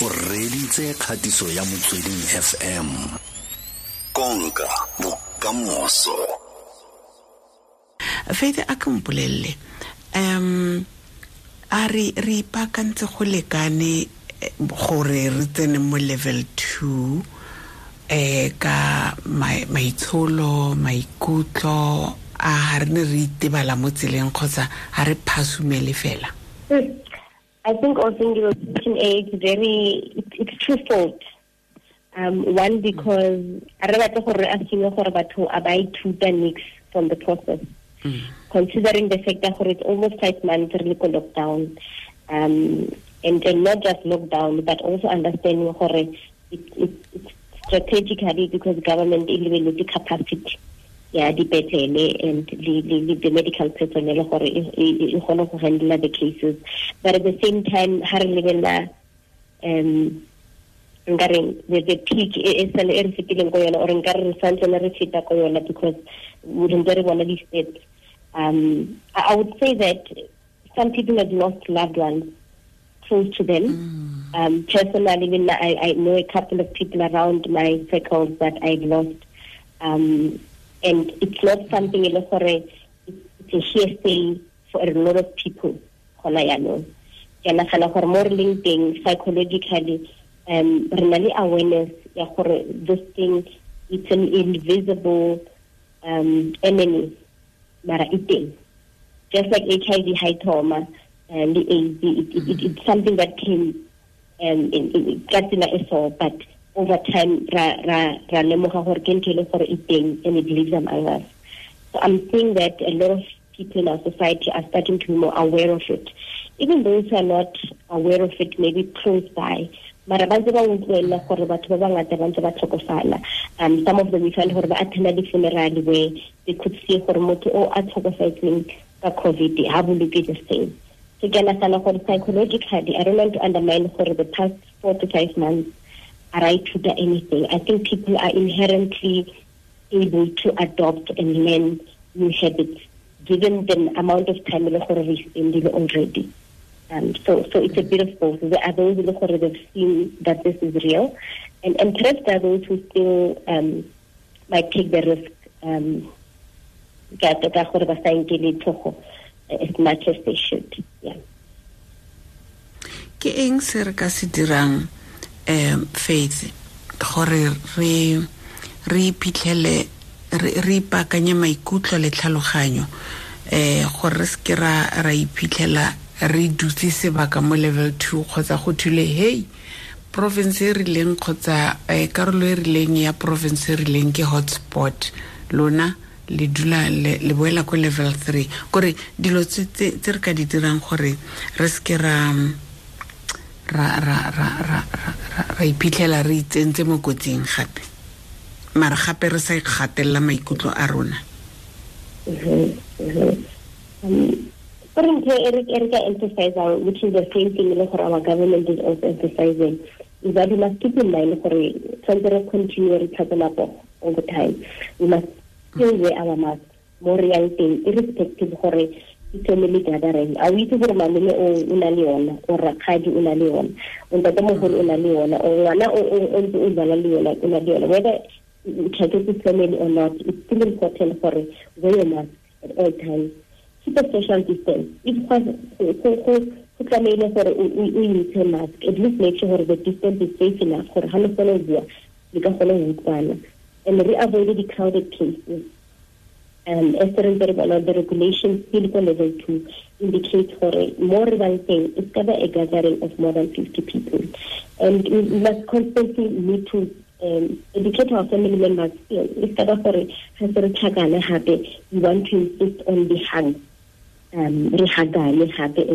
o reditse kgatiso ya motsweding fm konka bokamoso. Faithe a ke mpolelele um a re re ipaakantse go lekane eh, gore re tsene mo level two eh ka maitsholo maikutlo a ga re ne re itebala mo tseleng kgotsa ga re phasumele fela I think also in your question A, it's very, it's, it's twofold. Um, one, because I remember gore re assume gore batho a ba ithuta nix from the process. Considering the fact that it's almost five months re le ko lockdown. Um, and, and not just lockdown, but also understanding gore it, it, it's strategically because government e lebeletse capacity ya dipetlele and le, le the medical personnel gore e kgone go handle the cases. But at the same time ha re lebella um nkare the, the peak e sale e re fetileng ko yona or nkare re santsene re feta ko yona because ntse re bona di-steps um I, I would say that some people have lost loved ones close to them. Um personally even I, I know a couple of people around my circles that I've lost. Um and it's not something e le gore it's a hearsay for a lot of people gona yaanong ke nagana gore mo re leng teng psychologically um re na le awareness ya gore this thing it's an invisible um enemy mara e teng. Just like HIV trauma and the AIDS it, it, it, it's something that came um in, in, ka tsela e so but over time ra ra ra lemoga gore ke ntho e le gore e teng and it lives among us so i'm seeing that a lot of people in our society are starting to be more aware of it. Even those who are not aware of it maybe close by mara ba ntse ba utlwelela gore batho ba bangata ba ntse ba tlhokofala. Um some of them we find gore ba attenda di-funeral where they could see gore motho o a tlhokofetseng ka covid ha boloke the same so ke nagana gore psychologically i don't want to undermine gore the past four to five months do anything. I think people are inherently able to adopt and learn new habits given the amount of time we spend already. Um, so, so it's a bit of both. There are those who have seen that this is real, and, and perhaps there are those who still um, might take the risk um, as much as they should. Yeah. eng um faith gore re re iphitlhele re ipaakanye maikutlo le tlhaloganyo um gore re seke ra iphitlhela re dutse sebaka mo level two kgotsa go thule hei province e rileng kgotsa um karolo e rileng ya province e rileng ke hotspot. Lona le dula le boela ko level three. Kore dilo tse re ka di dirang gore re seke ra ra ra iphitlhela re itsentse mo kotsing gape mara gape re sa ikgatelela maikutlo a rona Currently, Erica emphasizing, which is the same thing like, our government is also emphasizing, is that we must keep in mind for something continue returning up all the time. We must still wear our mask, more young thing, irrespective of family gathering. A o itse gore malome o na le yona o rakgadi o na le yona o ntate mogolo o na le yona o ngwana o ntse o dlala le yona o na le yona. Whether it family or not it's still important for wear your mask at all times. Keep a social distance. If go tlamehile gore o intshe mask at least make sure gore the distance is safe enough gore ga le kgone go bua le ka kgone go utlwana. And re avoid the crowded places um, as the regulations still ko level two indicate gore mo re bang it's ka a gathering of more than 50 people. And we must constantly need to um, educate our family members still it's ka gore we want to insist on the hug um, re hagane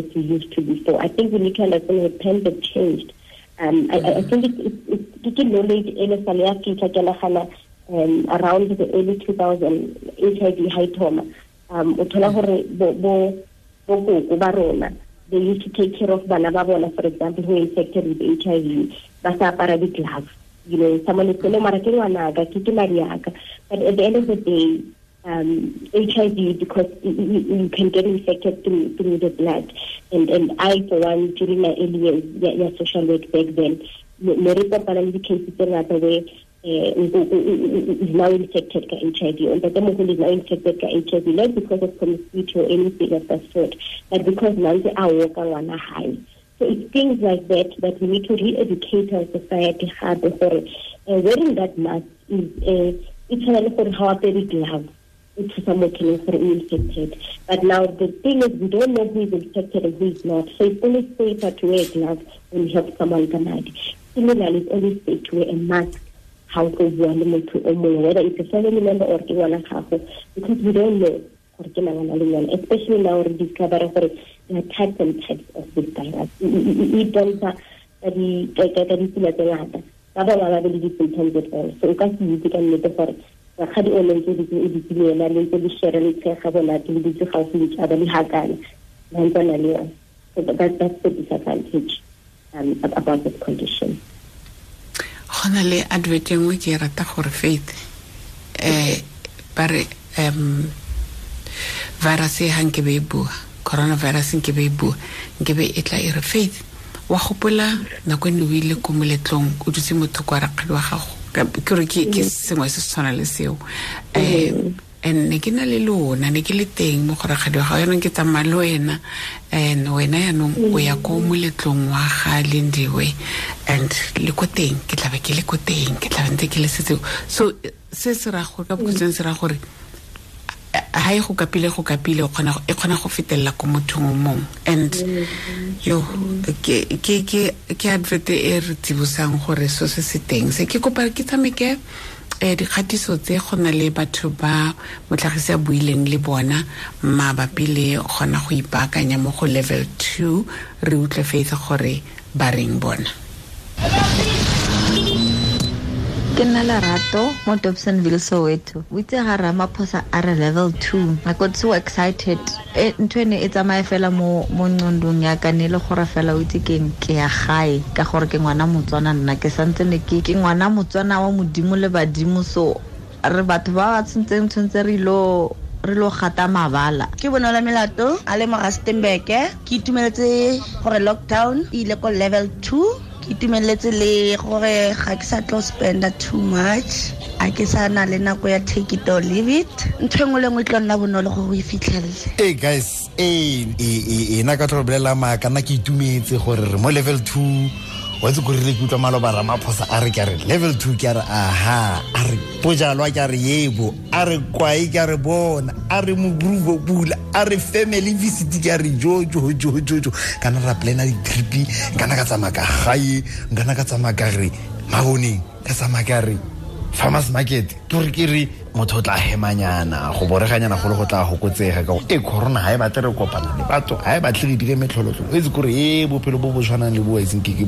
as we used to before. I think we need to understand that times changed. Um, I, I think it's, it's, it's ke knowledge e le sale ya fitlha um, around the early 2000 HIV high trauma um, o thola gore bo bo bo koko ba rona they used to take care of bana ba bona for example who infected with HIV ba sa apara di-gloves. You know someone is saying mara ke ngwanaka ke ke mariaka. But at the end of the day um, HIV because you, can get infected through, through the blood. And and I, for one, during my early years, yeah, yeah social work back then, kopana le cases where is now infected by HIV, and the Demogul is now infected by HIV, not because of promiscuity or anything of that sort, but because now they are walking a high. So it's things like that that we need to re-educate our society hard for uh, wearing that mask is uh, it's a for how they glove to someone killing for infected. But now the thing is, we don't know who is infected and who is not. So it's only safer to wear gloves when you help someone granted. Similarly, it's always safe to wear a mask how to bua le motho o mongwe whether it's a family member or ke ngwana gago because we don't know gore ke nangana le ngwana especially now re discover gore there are types and types of this virus. E bontsha ka ditsela tse ngata. Ba bangwe ba be le di-symptoms at all so o ka se itse ka nnete gore rakgadi o lentse o ditse le ena lentse le shere le tshega bonate le ditse gaufi le tšaba le hakana. Ba ntsana le yone. So that, that's the disadvantage um, about this condition go na le advert e nngwe ke e rata gore faith um ba re um virus e ga nke be e bua coronavirus nke be e bua nke be e tla e re faith. Wa gopola nako e ne o ile ko moletlong o dutse motho kwa rakgadi wa gago. Ke re ke sengwe se se tshwana le seo. Um and ne ke na le lona ne ke le teng mo gore ga wa ga yaanong ke tsamaya le wena and wena yaanong o ya ko moletlong wa ga lendiwe and le ko teng ke tlabe ke le ko teng ke tlabe ntse ke le setseo so se se ra gore ka bokotseng se raya gore ha e go kapile go kapile e kgona go fetelela ko mothong o mongwe and yo ke advert e re tsibosang gore so se se teng. Se ke kopa ke tshameke um dikgatiso tse go na le batho ba motlhagisi a buileng le bona mabapi le kgona go ipaakanya mo go level two re utlwe faith gore ba reng bona ke nna lerato mo dobsonville soweto. O itse ga ramaphosa a re level two. I got so excited. E, ntho ene e tsamaye fela mo nqondong ya ka ne le gore fela o itse keng ke ya gae ka gore ke ngwana motswana nna. Ke santse ne ke ke ngwana motswana wa modimo le badimo so re batho ba ba tshwantseng tshwantse re ilo re lo gata mabala. Ke bonola melato. A le mo rustenburg ke itumeletse gore lockdown e ile ko level two ke itumeletse le gore ga ke sa tlo spenda too much a ke sa na le nako ya take it or leave it. Ntho engwe le ngwe e tlo nna bonolo gore o e fitlhelele. Hey guys ee ena ka tlo bolela maaka. Nna ke itumetse gore re mo level two wa tse kore re ke utlwa maloba ramaphosa? A re ke re level two ke re aha a re bojalwa ke re yebo a re kwae ke re bona a re moburubo pula a re family visit ke re jojojojojo kana ra plana di-tripi nkana ka tsamaya ka gae nkana ka tsamaya ka re maboneng ka tsamaya ka re farmers market ke gore ke re motho o tla hemanyana go boreganyana go tla gokotsega e corona ga e batle re kopana le batho ga e batle re dire itse kore e bophelo bo bo tshwanang le bo ke ke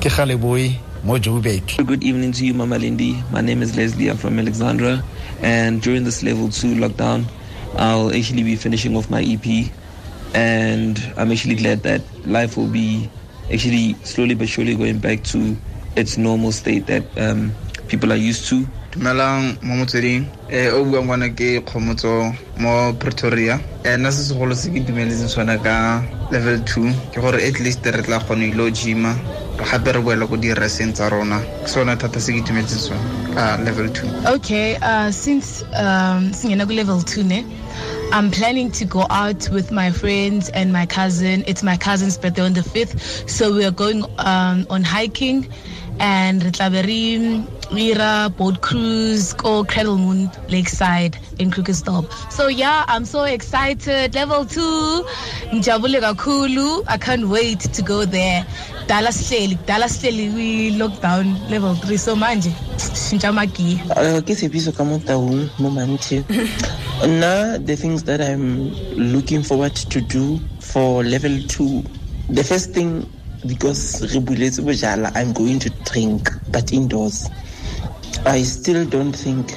ke gale boy mo joburg. Good evening to you mama lindy. My name is leslie i'm from alexandra. And during this level two lockdown i'll actually be finishing off my ep and i'm actually glad that life will be actually slowly but surely going back to its normal state that um, people are used to. Dumelang mo motsweding. Um o buang kwana ke kgomotso mo pretoria. Um nna se segolo se ke dumeletseng sone ka level two ke gore at least re tla kgona ilo gima gape re boela ko direseng tsa rona. Ke sone thata se ke dumeletseng sone ka level two. Okay uh, since um, singena ku level two ne I'm planning to go out with my friends and my cousin. It's my cousin's birthday on the 5th. So we are going um, on hiking and re Mira boat cruise go Cradle Moon Lakeside in Krugersdorp. So yeah, I'm so excited. Level two, Njabule Kulu. I can't wait to go there. Dallas Shelly, Dallas Shelly, we lockdown level three. So manje, shinjamaki. Uh, ke sepiso ka mo taung mo manthe. Nna the things that I'm looking forward to do for level two. The first thing because I'm going to drink but indoors. I still don't think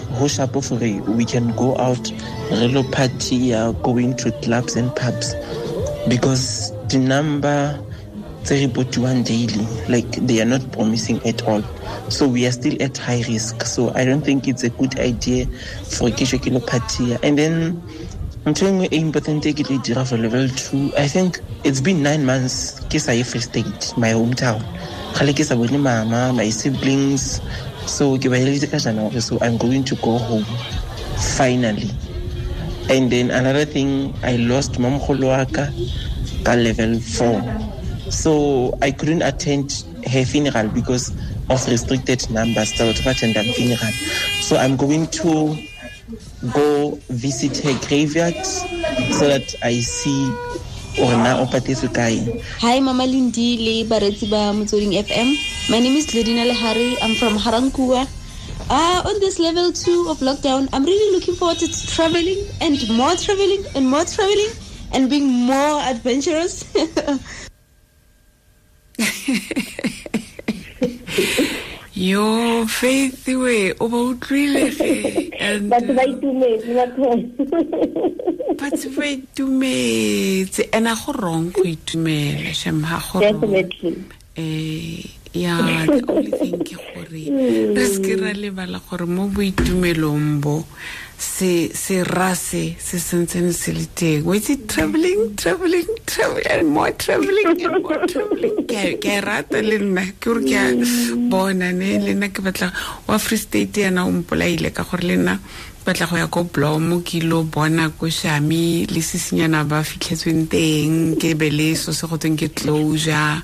we can go out relo party uh, going to clubs and pubs. Because the number tse one daily like they are not promising at all. So we are still at high risk. So i don't think it's a good idea for ke tšwe ke lo and then ntho engwe e important e ke tlo e dira for level two i think it's been nine months ke sa ye free my hometown. Gale ke sa bone mama my siblings. So ke ba eleditse ka january so i'm going to go home finally. And then another thing i lost mamogolo wa ka ka level four. So i couldn't attend her funeral because of restricted numbers. Tsa batho ba attendang funeral. So i'm going to go visit her graveyard so that i see or na o patetswe kae. Hi mama lindi le baretsi ba motsweding fm my name is glodina lehari. I'm from Garankuwa uh, on this level two of lockdown i'm really looking forward to traveling and more traveling and more traveling and being more adventurous yo faith we o ba utlwile ge and batho ba itumetse batho batho ba itumetse and a go wrong go itumela shem ha go definitely. Eh ya the only thing ke gore re se ke ra lebala gore mo boitumelong bo se se rase se sentseng se le teng. Wa itse traveling traveling traveling more traveling and more traveling. Ke a rata le nna ke gore ke a bona ne le nna ke batla wa free state yana o mpolaile ka gore le nna batla go ya ko blomo ke ilo bona ko shami le sisinyana ba fitlhetsweng teng ke be le so se go tsweng ke closure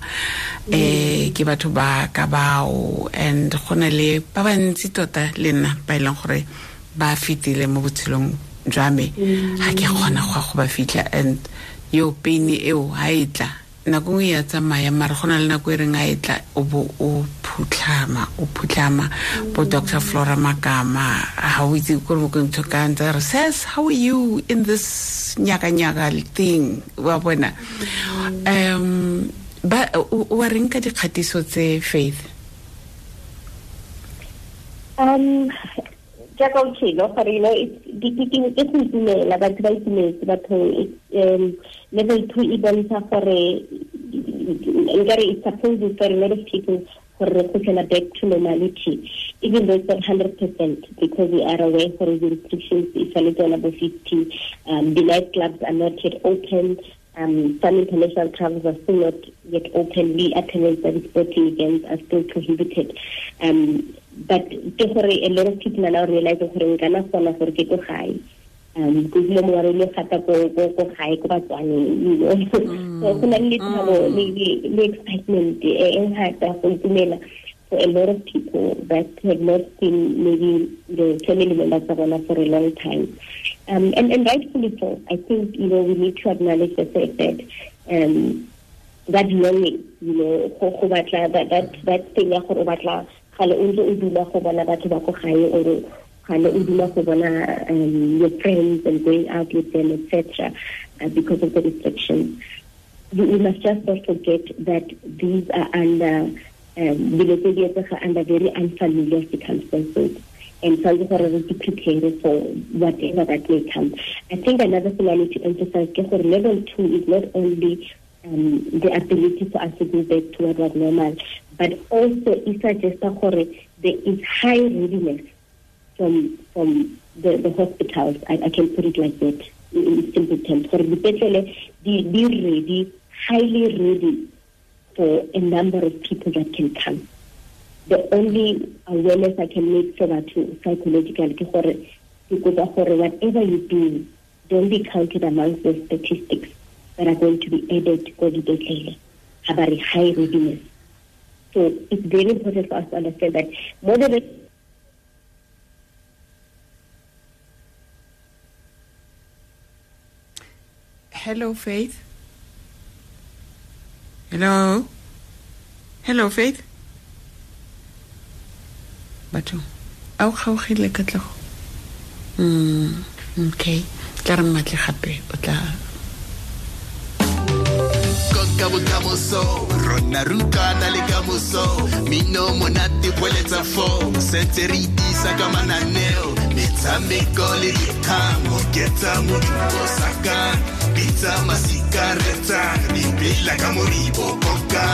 eh ke batho ba ka bao and go na le ba bantsi tota le nna ba e leng gore ba fetile mo botshelong jwa me ga ke kgona go ya go ba fitlha. And yo pain eo ga e tla nako nngwe ya tsamaya mare go na le nako e reng a e tla o bo o phutlhama o phutlhama. Bo dr flora makama ga o itse kore mo ntho ka ntse re says how are you in this nyaka-nyaka thing? Wa bona. Um wa reng ka dikgatiso tse faith? Um jaaka o tshelo gore you know ke go itumela batho ba itumetse batho um level two e bontsha gore nkare it's supposed for a lot of people gore re kgutlela back to normality even though it's not hundred percent because we are aware for the restrictions e tshwanetse on above fifty um, the night clubs are not yet open um, some international travels are still not yet open. We attendance at sporting events are still prohibited. Um, but a lot of people are now realizing nka na kgona gore ke ko gae um ko dilo mo re le gata ko ko ko gae ko batswaneng so go na le thabo le excitement e ngata go itumela for a lot of people that have not seen maybe the family members of bona for a long time. Um, and, and rightfully so. I think you know we need to acknowledge the fact that um, that longing you know that that that thing ya gore o batla gale o ntse o go bona batho um, your friends and going out with them etc uh, because of the restrictions. We, we must just not forget that these are under dilo tse di etsega under very unfamiliar circumstances and tshwanetse gore re be prepare for whatever that may come i think another thing i need to emphasize ke gore level two is not only um, the ability for us to go back to what was normal but also it suggests that there is high readiness from from the, the hospitals. I, I can put it like that in simple terms. Petrol, be, be ready, highly ready for a number of people that can come. The only awareness I can make for that psychological because whatever you do, don't be counted amongst the statistics that are going to be added to the about high readiness. So it's very important for us to understand that Hello, Faith. Hello. Hello, Faith. Batho. Au kgaogile ka tlago. Mm, okay. Tla re mmatle gape o tla rona le kamoso mino monate re itisa ka mananeo metshameko le dikgang oketsa bitsa masikareta re ipela ka moribo konka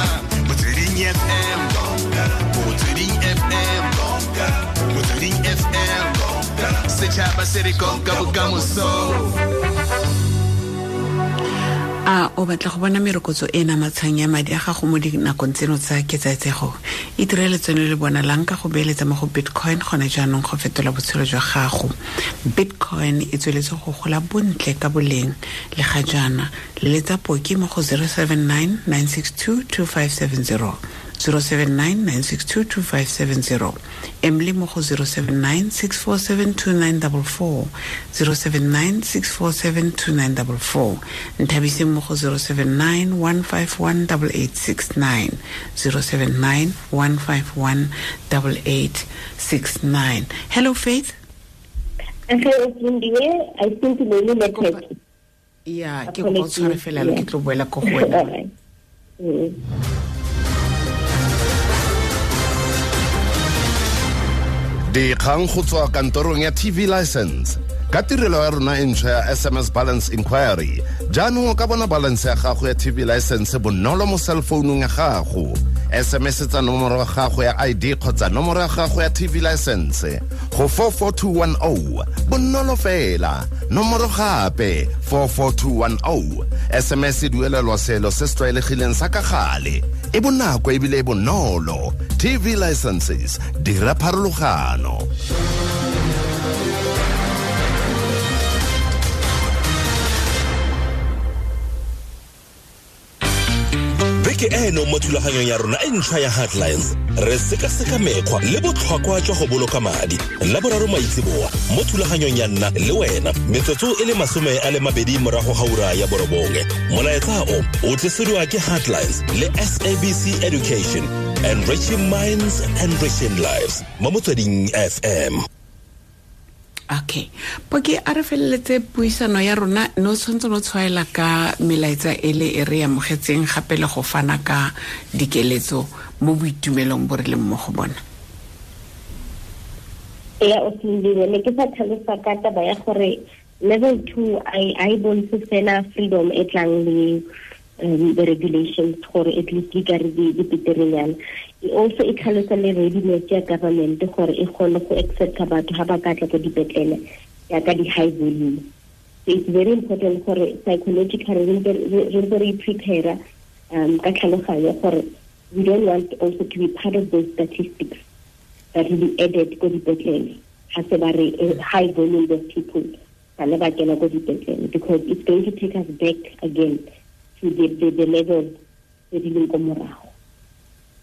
motsweding fm motsweding fm motsweding fm setšhaba se re konka bokamoso a o batla go bona merokotso e namatshang ya madi a gago mo dinakong tseno tsa ketsaetsego e direle tsone le bonalang ka go beeletsa mo go bitcoin gone jaanong go fetola botshelo jwa gago. Bitcoin e tsweletse go gola bontle ka boleng le ga jaana. Leletsa poki mo go 079 962 2570 079-962-2570 emily mo go 079-647-2944 079-647-2944 nthabise mo go 079-151-8869 079-151-8869 hello faith? Hello. I think the lady network. ya ke kopa o tshware fela lo ke tlo boela ko go wena dikgang go tswa kantorong ya tv license. Ka tirelo ya rona e ya sms balance inquiry jaanong o ka bona balance ya gago ya tv license bonolo mo cellfounung ya gago. Sms tsa nomoro ya gago ya id kgotsa nomoro ya gago ya tv license. Go 44210 bonolo fela. Nomoro gape 44210 sms e duelelwa selo se se tlwaelegileng sa ka gale e bonako ebile e bonolo tv licenses dira pharologano beke eno mo thulaganyong ya rona e ntšhwa ya headlines re sekaseka mekgwa le botlhokwa jwa go boloka madi. La boraro maitseboa mo thulaganyong ya nna le wena. Metsotso e le masome a le mabedi morago ga ura ya borobongwe. Molaetsa o o tlisediwa ke headlines le sabc education enriching minds enriching lives mo motsweding fm okay. Poke a re feleletse puisano ya rona no tshwanetse no tshwaela ka melaetsa e le e re amogetseng gape le go fana ka dikeletso mo boitumelong bo re leng mo go bona. Ya o sindile ne ke sa tlhalosa ka taba ya gore level two a e bontshe fela freedom e tlang le um, the regulations gore at least di ka re di e also e tlhalosa le readiness ya government gore e kgone go accepta batho ga ba ka tla ko dipetlele yaka di-high volume. So it's very important gore psychological re ntse re- re prepare um ka tlhaloganyo gore we don't want also to be part of those statistics that will be added ko dipetlele. Ga se ba re high volume of people bana ba kena ko dipetlele because it's going to take us back again to the, the, the levels tse di leng ko morago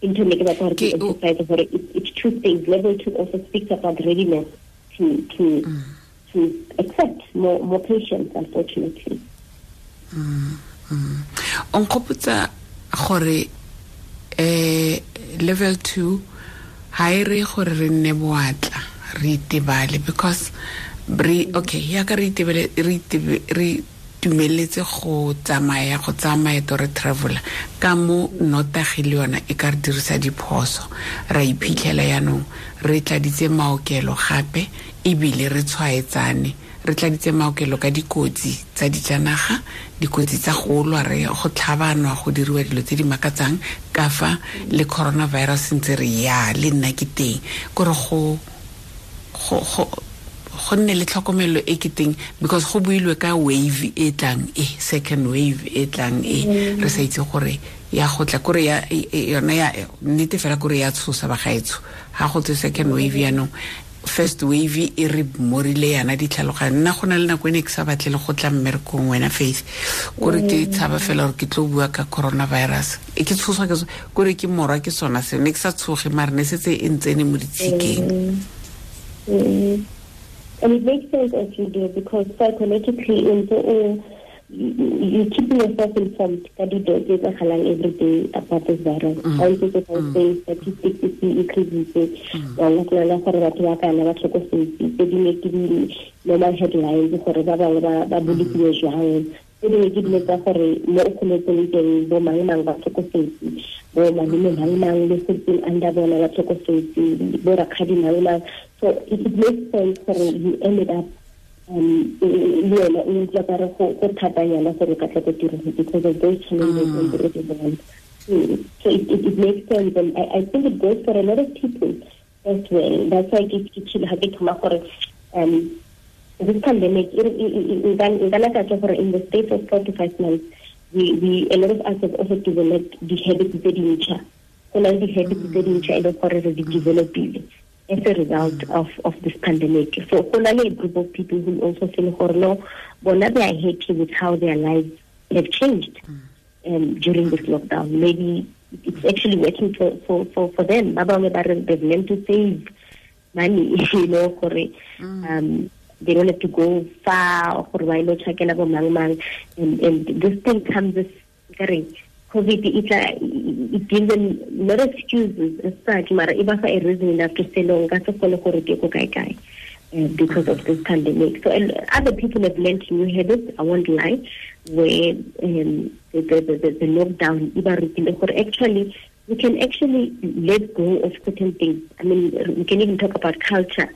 into ke batla gore ke emphasize it- it's two things level two also speaks about readiness to to to accept more more patients unfortunately. O nkgopotsa gore um level two ga e re gore re nne boatla re itebale because re okay yaka re itebele re tumeletse go tsamaya go tsaya maeto re travela. Ka mo notagi le yona e ka re dirisa diphoso. Ra iphitlhela yaanong re tladitse maokelo gape ebile re tshwaetsane. Re tladitse maokelo ka dikotsi tsa dijanaga dikotsi tsa go lwa re go tlhabanwa go diriwa dilo tse di makatsang. Ka fa le coronavirus ntse re ya le nna ke teng. Kore go go go go nne le tlhokomelo e ke teng because go builwe ka wave e tlang e second wave e tlang e re sa itse gore ya go tla kore e- e- yona nnete fela kore ya tshosa bagaetsho. Ga go tse second wave yaanong first wave e re morile yana ditlhaloganyo. Nna go na le nako e ne ke sa batle le go tla mmerekong wena faith. Kore ke tshaba fela gore ke tlo bua ka coronavirus. E ke tshoswa ke kore ke morwa ke sona seo. Ne ke sa tshoge maare ne setse e ntsene mo ditshikeng. Mm. And it makes sense as you do because psychologically, in the, uh, you, keeping yourself informed that you don't get a halal every day about this virus. I think that I say statistics is increasing. Wala ke nana gore batho ba kana ba tlhokofetse tse dingwe ke di normal headlines gore ba bangwe ba ba mm. bolokile jwang. Tse dingwe ke dilo tsa gore mo o kgoletseng teng bo mang-mang ba tlhokofetse bo malome mang-mang le setseng under bona ba tlhokofetse bo rakgadi mang-mang so it, it makes sense gore you ended up um le yona o utlwa kare go thatanyana gore ka tla ko because of those challenges in the Mm. so it, it, it makes sense and I, I think it goes for a lot of people as well that's why ke tshile ga ke thoma gore um this pandemic nkana ka tsa gore in the space of four to five months we, we a lot of us have also developed the habits tse dintšha go na le di-habits tse dintšha e leng gore re di developile as a result of, of this pandemic. So go na le a group of people who also feel gore no, bona they are happy with how their lives have changed um, during this lockdown. Maybe it's actually working for, for, for, for them. Ba bangwe ba re they've learned to save money, you know, gore um, they don't have to go far gore ba ile tshakela bo mang mang and, and this thing comes as kare covid it, it gives them not excuses as such mara e ba fa a reason enough to say no nka se kgone gore ke ko kae kae uh, because of this pandemic. So and other people have learned new habits, I won't lie, where um, the, the, the, the lockdown, actually, we can actually let go of certain things. I mean, we can even talk about culture,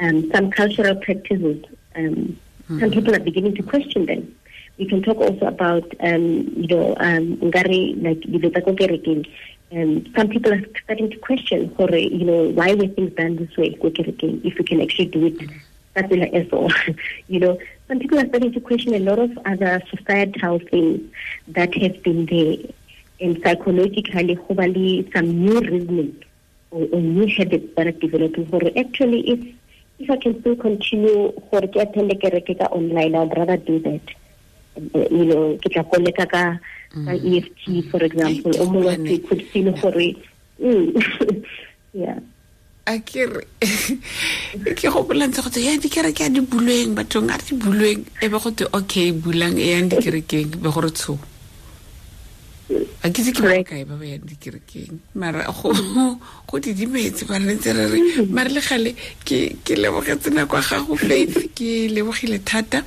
um, some cultural practices. Um, Some people are beginning to question them. We can talk also about, um, you know, um, ngare, like, dilo tsa ko kerekeng. um, some people are starting to question, gore, you know, why were things done this way, if we can actually do it that way as well. you know, some people are starting to question a lot of other societal things that have been there. And psychologically, hopefully, some new reasoning or, or new habits that are developing. Gore actually, if if I can still continue for ke attend kereke ka online, I'd rather do that. Uh, you know, ke tla koleka ka ka EFT, for example, o mongwe ke could feel gore mm, yeah. a kere ke gopolantse go ya dikereke a di bulweng bathong a di bulweng. E be gote okay bulang e yang dikerekeng. Be gore tsho a ke se ke bakae ba ba yang dikerekeng mara go go didimetse ba re ntse re re mare le gale ke ke lebogetse nako ya gago faith ke lebogile thata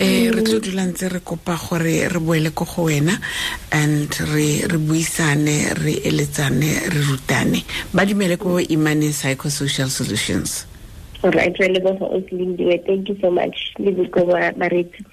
um re tlo dula ntse re kopa gore re boele ko go wena and re buisane re eletsane re rutane ba dumele ko imane psychosocial solutions All right. Thank you so much. Baretsi.